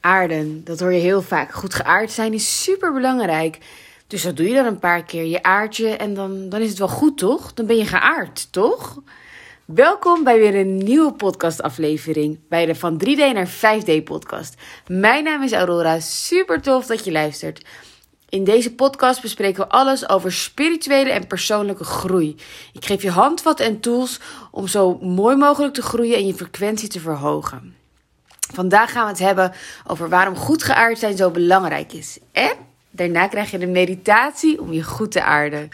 Aarden, dat hoor je heel vaak. Goed geaard zijn is super belangrijk. Dus dat doe je dan een paar keer. Je aard je en dan, dan is het wel goed, toch? Dan ben je geaard, toch? Welkom bij weer een nieuwe podcastaflevering bij de Van 3D naar 5D podcast. Mijn naam is Aurora, super tof dat je luistert. In deze podcast bespreken we alles over spirituele en persoonlijke groei. Ik geef je handvatten en tools om zo mooi mogelijk te groeien en je frequentie te verhogen. Vandaag gaan we het hebben over waarom goed geaard zijn zo belangrijk is. En daarna krijg je de meditatie om je goed te aarden.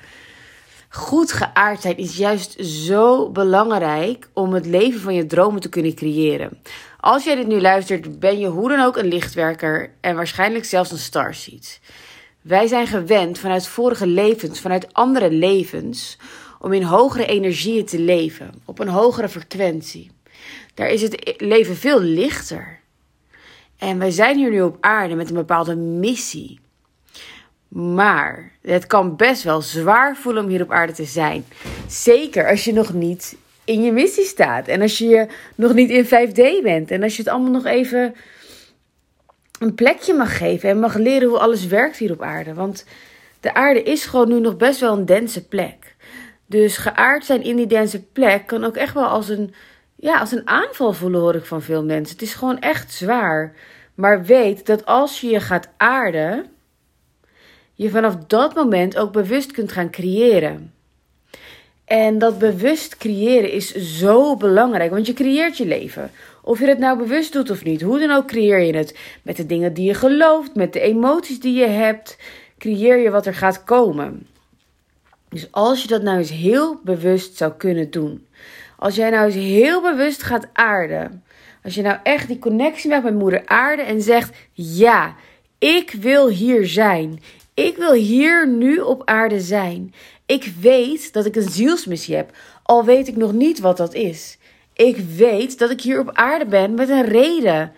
Goed geaard zijn is juist zo belangrijk om het leven van je dromen te kunnen creëren. Als jij dit nu luistert, ben je hoe dan ook een lichtwerker en waarschijnlijk zelfs een starseed. Wij zijn gewend vanuit vorige levens, vanuit andere levens, om in hogere energieën te leven, op een hogere frequentie. Daar is het leven veel lichter. En wij zijn hier nu op aarde met een bepaalde missie. Maar het kan best wel zwaar voelen om hier op aarde te zijn. Zeker als je nog niet in je missie staat. En als je nog niet in 5D bent. En als je het allemaal nog even een plekje mag geven. En mag leren hoe alles werkt hier op aarde. Want de aarde is gewoon nu nog best wel een dense plek. Dus geaard zijn in die dense plek kan ook echt wel als een ja, als een aanval voelen, hoor ik van veel mensen. Het is gewoon echt zwaar. Maar weet dat als je je gaat aarden, je vanaf dat moment ook bewust kunt gaan creëren. En dat bewust creëren is zo belangrijk, want je creëert je leven. Of je het nou bewust doet of niet, hoe dan ook creëer je het. Met de dingen die je gelooft, met de emoties die je hebt, creëer je wat er gaat komen. Dus als je dat nou eens heel bewust zou kunnen doen. Als jij nou eens heel bewust gaat aarden. Als je nou echt die connectie maakt met moeder aarde en zegt: Ja, ik wil hier zijn. Ik wil hier nu op aarde zijn. Ik weet dat ik een zielsmissie heb, al weet ik nog niet wat dat is. Ik weet dat ik hier op aarde ben met een reden.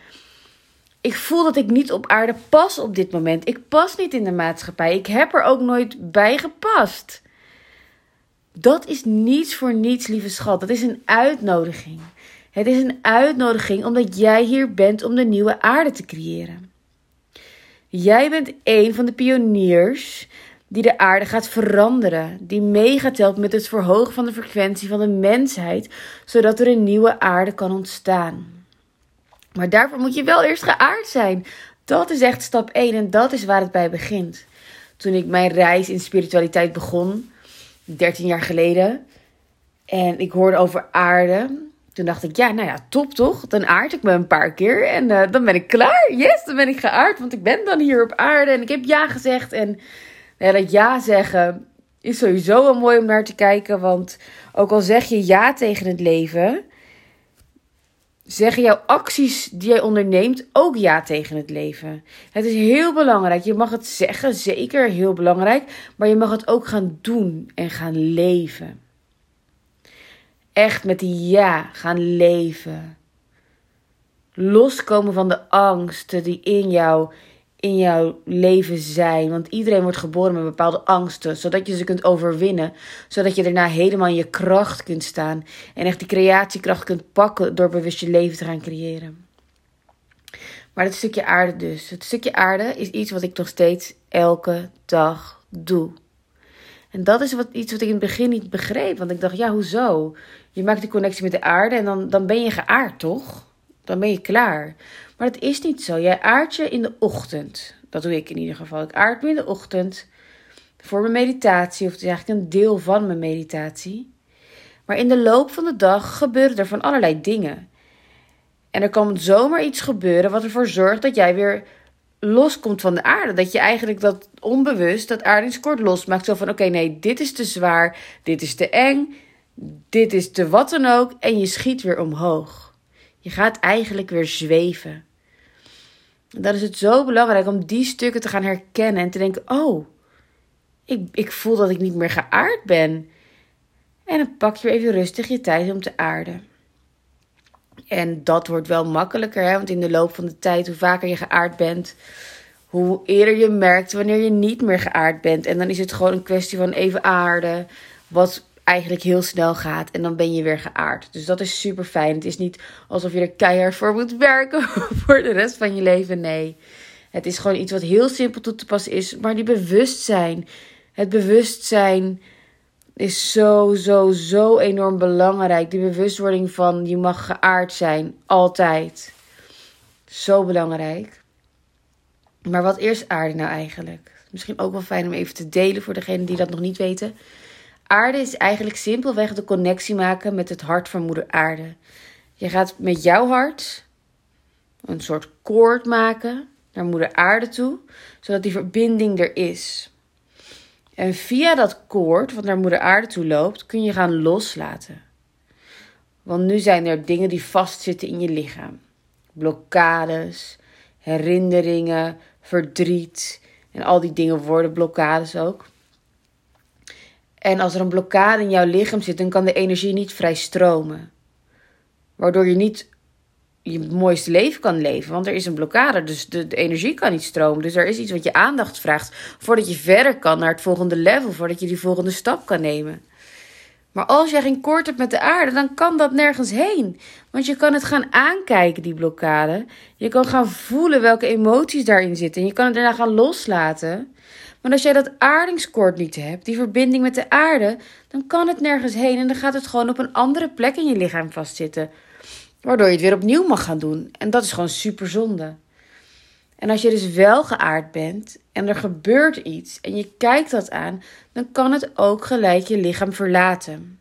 Ik voel dat ik niet op aarde pas op dit moment. Ik pas niet in de maatschappij. Ik heb er ook nooit bij gepast. Dat is niets voor niets, lieve schat. Dat is een uitnodiging. Het is een uitnodiging omdat jij hier bent om de nieuwe aarde te creëren. Jij bent een van de pioniers die de aarde gaat veranderen, die mee gaat helpen met het verhogen van de frequentie van de mensheid, zodat er een nieuwe aarde kan ontstaan. Maar daarvoor moet je wel eerst geaard zijn. Dat is echt stap 1 en dat is waar het bij begint. Toen ik mijn reis in spiritualiteit begon, 13 jaar geleden. En ik hoorde over aarde. Toen dacht ik, ja, nou ja, top toch? Dan aard ik me een paar keer en uh, dan ben ik klaar. Yes, dan ben ik geaard, want ik ben dan hier op aarde en ik heb ja gezegd. En ja, dat ja zeggen is sowieso wel mooi om naar te kijken, want ook al zeg je ja tegen het leven, zeggen jouw acties die jij onderneemt ook ja tegen het leven. Het is heel belangrijk. Je mag het zeggen, zeker heel belangrijk. Maar je mag het ook gaan doen en gaan leven. Echt met die ja gaan leven. Loskomen van de angsten die in jou in jouw leven zijn. Want iedereen wordt geboren met bepaalde angsten, zodat je ze kunt overwinnen. Zodat je daarna helemaal in je kracht kunt staan. En echt die creatiekracht kunt pakken door bewust je leven te gaan creëren. Maar dat stukje aarde dus. Het stukje aarde is iets wat ik nog steeds elke dag doe. En dat is wat, iets wat ik in het begin niet begreep. Want ik dacht, ja, hoezo? Je maakt die connectie met de aarde en dan, dan ben je geaard, toch? Dan ben je klaar. Maar dat is niet zo. Jij aardt je in de ochtend. Dat doe ik in ieder geval. Ik aard me in de ochtend voor mijn meditatie. Of het is eigenlijk een deel van mijn meditatie. Maar in de loop van de dag gebeuren er van allerlei dingen. En er kan zomaar iets gebeuren wat ervoor zorgt dat jij weer loskomt van de aarde. Dat je eigenlijk dat onbewust, dat aardingskort losmaakt. Zo van, oké, nee, dit is te zwaar, dit is te eng, dit is te wat dan ook. En je schiet weer omhoog. Je gaat eigenlijk weer zweven. En dan is het zo belangrijk om die stukken te gaan herkennen en te denken: oh, ik, ik voel dat ik niet meer geaard ben. En dan pak je weer even rustig je tijd om te aarden. En dat wordt wel makkelijker, hè? want in de loop van de tijd, hoe vaker je geaard bent, hoe eerder je merkt wanneer je niet meer geaard bent. En dan is het gewoon een kwestie van even aarden. Wat eigenlijk heel snel gaat en dan ben je weer geaard. Dus dat is super fijn. Het is niet alsof je er keihard voor moet werken voor de rest van je leven. Nee. Het is gewoon iets wat heel simpel toe te passen is. Maar die bewustzijn. Het bewustzijn is zo, zo, zo enorm belangrijk. Die bewustwording van je mag geaard zijn. Altijd. Zo belangrijk. Maar wat is aarde nou eigenlijk? Misschien ook wel fijn om even te delen voor degenen die dat nog niet weten. Aarde is eigenlijk simpelweg de connectie maken met het hart van moeder aarde. Je gaat met jouw hart een soort koord maken naar moeder aarde toe, zodat die verbinding er is. En via dat koord wat naar moeder aarde toe loopt, kun je gaan loslaten. Want nu zijn er dingen die vastzitten in je lichaam. Blokkades, herinneringen, verdriet en al die dingen worden blokkades ook. En als er een blokkade in jouw lichaam zit, dan kan de energie niet vrij stromen. Waardoor je niet je mooiste leven kan leven. Want er is een blokkade, dus de, energie kan niet stromen. Dus er is iets wat je aandacht vraagt voordat je verder kan naar het volgende level, voordat je die volgende stap kan nemen. Maar als jij geen koord hebt met de aarde, dan kan dat nergens heen. Want je kan het gaan aankijken, die blokkade. Je kan gaan voelen welke emoties daarin zitten. En je kan het daarna gaan loslaten. Maar als jij dat aardingskoord niet hebt, die verbinding met de aarde, dan kan het nergens heen. En dan gaat het gewoon op een andere plek in je lichaam vastzitten. Waardoor je het weer opnieuw mag gaan doen. En dat is gewoon super zonde. En als je dus wel geaard bent en er gebeurt iets en je kijkt dat aan, dan kan het ook gelijk je lichaam verlaten.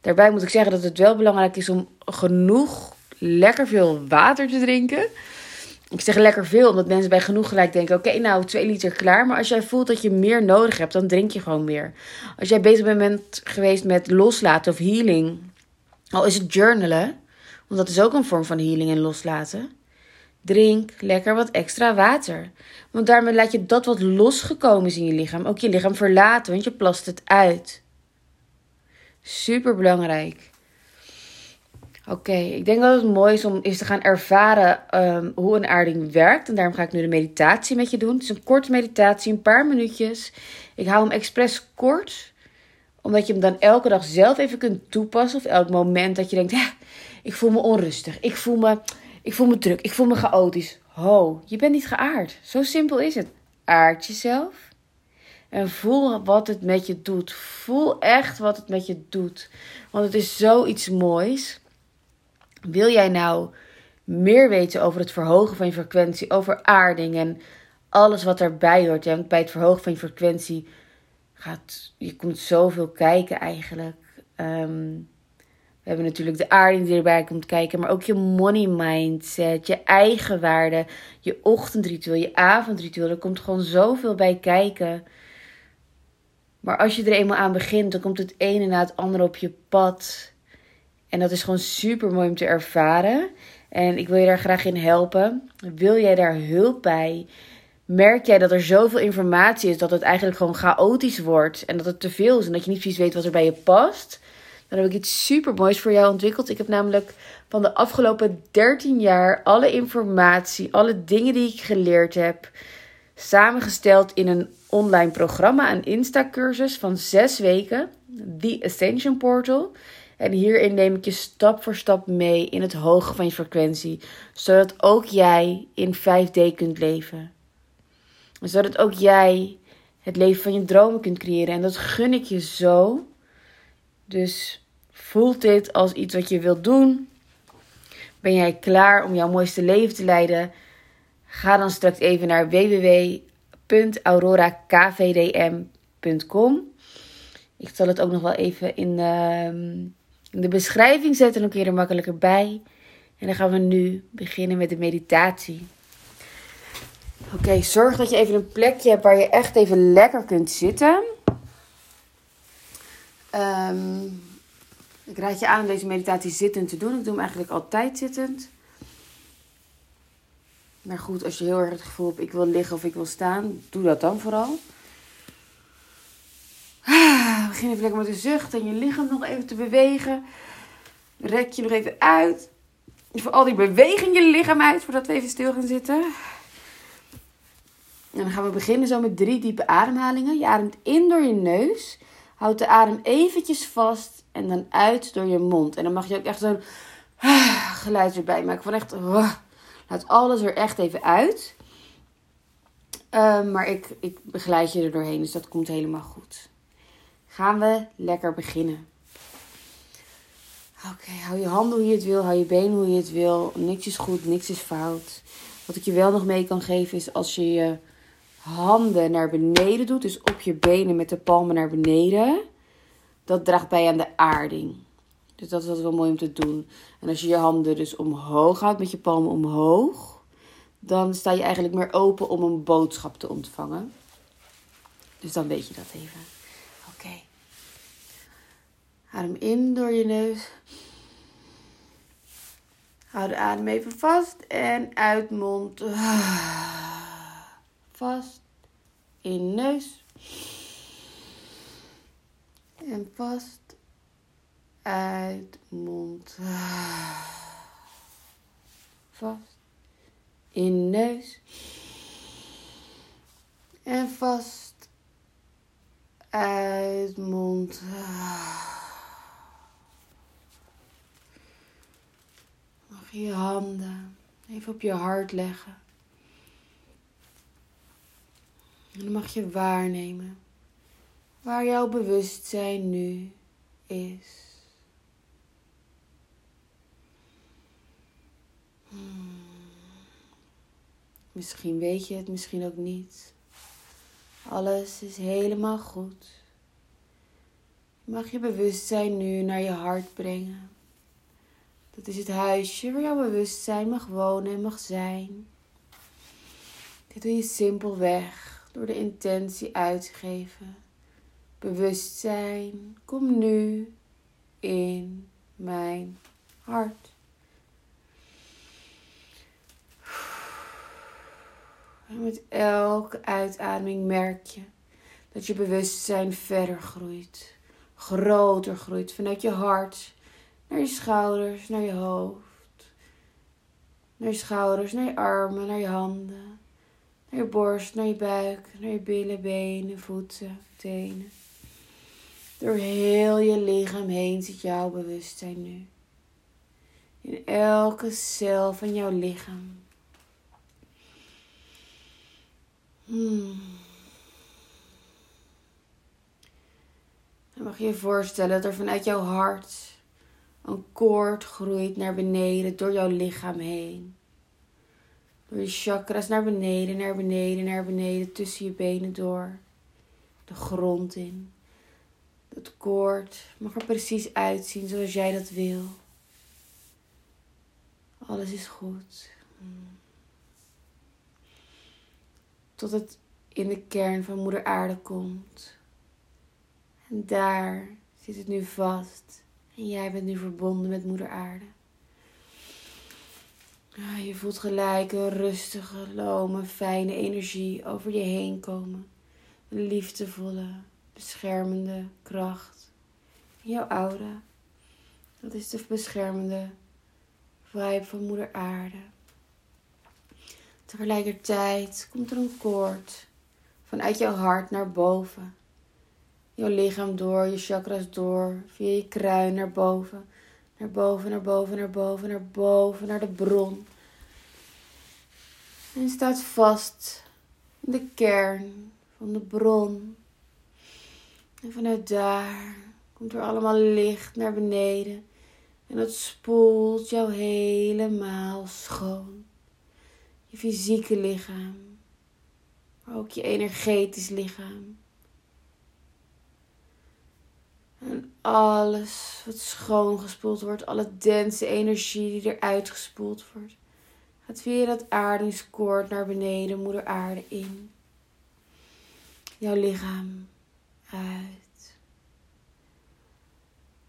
Daarbij moet ik zeggen dat het wel belangrijk is om genoeg lekker veel water te drinken. Ik zeg lekker veel, omdat mensen bij genoeg gelijk denken: oké, nou, twee liter klaar. Maar als jij voelt dat je meer nodig hebt, dan drink je gewoon meer. Als jij bezig bent geweest met loslaten of healing, al is het journalen, want dat is ook een vorm van healing en loslaten. Drink lekker wat extra water. Want daarmee laat je dat wat losgekomen is in je lichaam ook je lichaam verlaten, want je plast het uit. Super belangrijk. Oké, ik denk dat het mooi is om eens te gaan ervaren um, hoe een aarding werkt. En daarom ga ik nu de meditatie met je doen. Het is een korte meditatie, een paar minuutjes. Ik hou hem expres kort, omdat je hem dan elke dag zelf even kunt toepassen. Of elk moment dat je denkt, ik voel me onrustig, ik voel me, ik voel me druk, ik voel me chaotisch. Ho, je bent niet geaard. Zo simpel is het. Aard jezelf. En voel wat het met je doet. Voel echt wat het met je doet. Want het is zoiets moois. Wil jij nou meer weten over het verhogen van je frequentie, over aarding en alles wat daarbij hoort? Ja, bij het verhogen van je frequentie gaat je komt zoveel kijken eigenlijk. Ehm, we hebben natuurlijk de aarding die erbij komt kijken, maar ook je money mindset, je eigen waarde, je ochtendritueel, je avondritueel. Er komt gewoon zoveel bij kijken. Maar als je er eenmaal aan begint, dan komt het ene na het andere op je pad. En dat is gewoon super mooi om te ervaren. En ik wil je daar graag in helpen. Wil jij daar hulp bij? Merk jij dat er zoveel informatie is dat het eigenlijk gewoon chaotisch wordt en dat het te veel is en dat je niet precies weet wat er bij je past? Dan heb ik iets super moois voor jou ontwikkeld. Ik heb namelijk van de afgelopen 13 jaar alle informatie, alle dingen die ik geleerd heb, samengesteld in een online programma, een Insta-cursus van 6 weken, The Ascension Portal. En hierin neem ik je stap voor stap mee in het hogen van je frequentie, zodat ook jij in 5D kunt leven. Zodat ook jij het leven van je dromen kunt creëren. En dat gun ik je zo. Dus voelt dit als iets wat je wilt doen? Ben jij klaar om jouw mooiste leven te leiden? Ga dan straks even naar www.aurorakvdm.com. Ik zal het ook nog wel even in, ehm, in de beschrijving zetten, dan kun je er makkelijker bij. En dan gaan we nu beginnen met de meditatie. Oké, zorg dat je even een plekje hebt waar je echt even lekker kunt zitten. Um, ik raad je aan om deze meditatie zittend te doen. Ik doe hem eigenlijk altijd zittend. Maar goed, als je heel erg het gevoel hebt, ik wil liggen of ik wil staan, doe dat dan vooral. Ah, begin even lekker met de zucht en je lichaam nog even te bewegen. Rek je nog even uit. Voor al die beweging je lichaam uit voordat we even stil gaan zitten. En dan gaan we beginnen zo met drie diepe ademhalingen. Je ademt in door je neus. Houd de adem eventjes vast en dan uit door je mond. En dan mag je ook echt zo'n geluid erbij maken. Van echt, laat alles er echt even uit. Ehm, maar ik, ik begeleid je er doorheen, dus dat komt helemaal goed. Gaan we lekker beginnen. Oké, hou je handen hoe je het wil, hou je benen hoe je het wil. Niks is goed, niks is fout. Wat ik je wel nog mee kan geven is als je je handen naar beneden doet, dus op je benen met de palmen naar beneden, dat draagt bij aan de aarding. Dus dat is wel mooi om te doen. En als je je handen dus omhoog houdt, met je palmen omhoog, dan sta je eigenlijk meer open om een boodschap te ontvangen. Dus dan weet je dat even. Adem in door je neus. Hou de adem even vast en uit mond. Vast. In neus. En vast. Uit mond. Vast. In neus. En vast. Uit mond. je handen even op je hart leggen. En dan mag je waarnemen waar jouw bewustzijn nu is. Hmm. Misschien weet je het, misschien ook niet. Alles is helemaal goed. Mag je bewustzijn nu naar je hart brengen. Dat is het huisje waar jouw bewustzijn mag wonen en mag zijn. Dit doe je simpelweg door de intentie uit te geven. Bewustzijn, kom nu in mijn hart. En met elke uitademing merk je dat je bewustzijn verder groeit, groter groeit vanuit je hart naar je schouders, naar je hoofd, naar je schouders, naar je armen, naar je handen naar je borst, naar je buik, naar je billen, benen, voeten, tenen. Door heel je lichaam heen zit jouw bewustzijn nu. In elke cel van jouw lichaam. Hmm. Dan mag je je voorstellen dat er vanuit jouw hart een koord groeit naar beneden door jouw lichaam heen. Door je chakras naar beneden, naar beneden, naar beneden, tussen je benen door. De grond in. Het koord mag er precies uitzien zoals jij dat wil. Alles is goed. Tot het in de kern van Moeder Aarde komt. En daar zit het nu vast. En jij bent nu verbonden met Moeder Aarde. Je voelt gelijk een rustige, lome, fijne energie over je heen komen. Een liefdevolle, beschermende kracht. Jouw aura. Dat is de beschermende vibe van Moeder Aarde. Tegelijkertijd komt er een koord vanuit jouw hart naar boven. Jouw lichaam door, je chakras door, via je kruin naar boven naar boven, naar boven, naar boven, naar boven, naar de bron. En staat vast in de kern van de bron. En vanuit daar komt er allemaal licht naar beneden. En dat spoelt jou helemaal schoon. Je fysieke lichaam, maar ook je energetisch lichaam. En alles wat schoongespoeld wordt, alle dense energie die eruit gespoeld wordt, gaat via dat aardingskoord naar beneden, moeder aarde in. Jouw lichaam uit.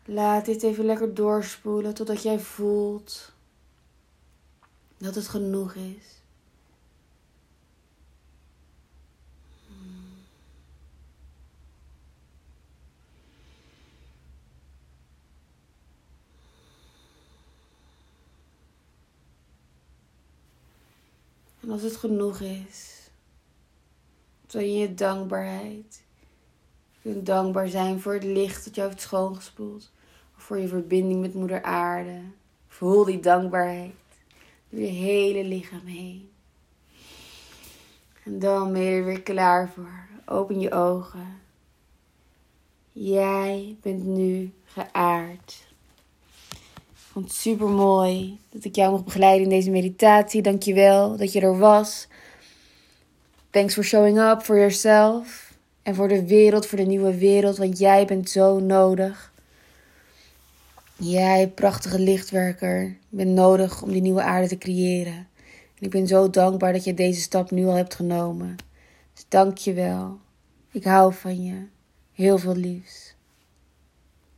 Laat dit even lekker doorspoelen totdat jij voelt dat het genoeg is. En als het genoeg is, zal je je dankbaarheid Je kunt dankbaar zijn voor het licht dat jou heeft schoongespoeld. Of voor je verbinding met moeder aarde. Voel die dankbaarheid door je hele lichaam heen. En dan ben je er weer klaar voor. Open je ogen. Jij bent nu geaard. Vond het super mooi dat ik jou mocht begeleiden in deze meditatie. Dankjewel dat je er was. Thanks for showing up for yourself. En voor de wereld, voor de nieuwe wereld. Want jij bent zo nodig. Jij, prachtige lichtwerker, bent nodig om die nieuwe aarde te creëren. En ik ben zo dankbaar dat je deze stap nu al hebt genomen. Dus dank je wel. Ik hou van je. Heel veel liefs.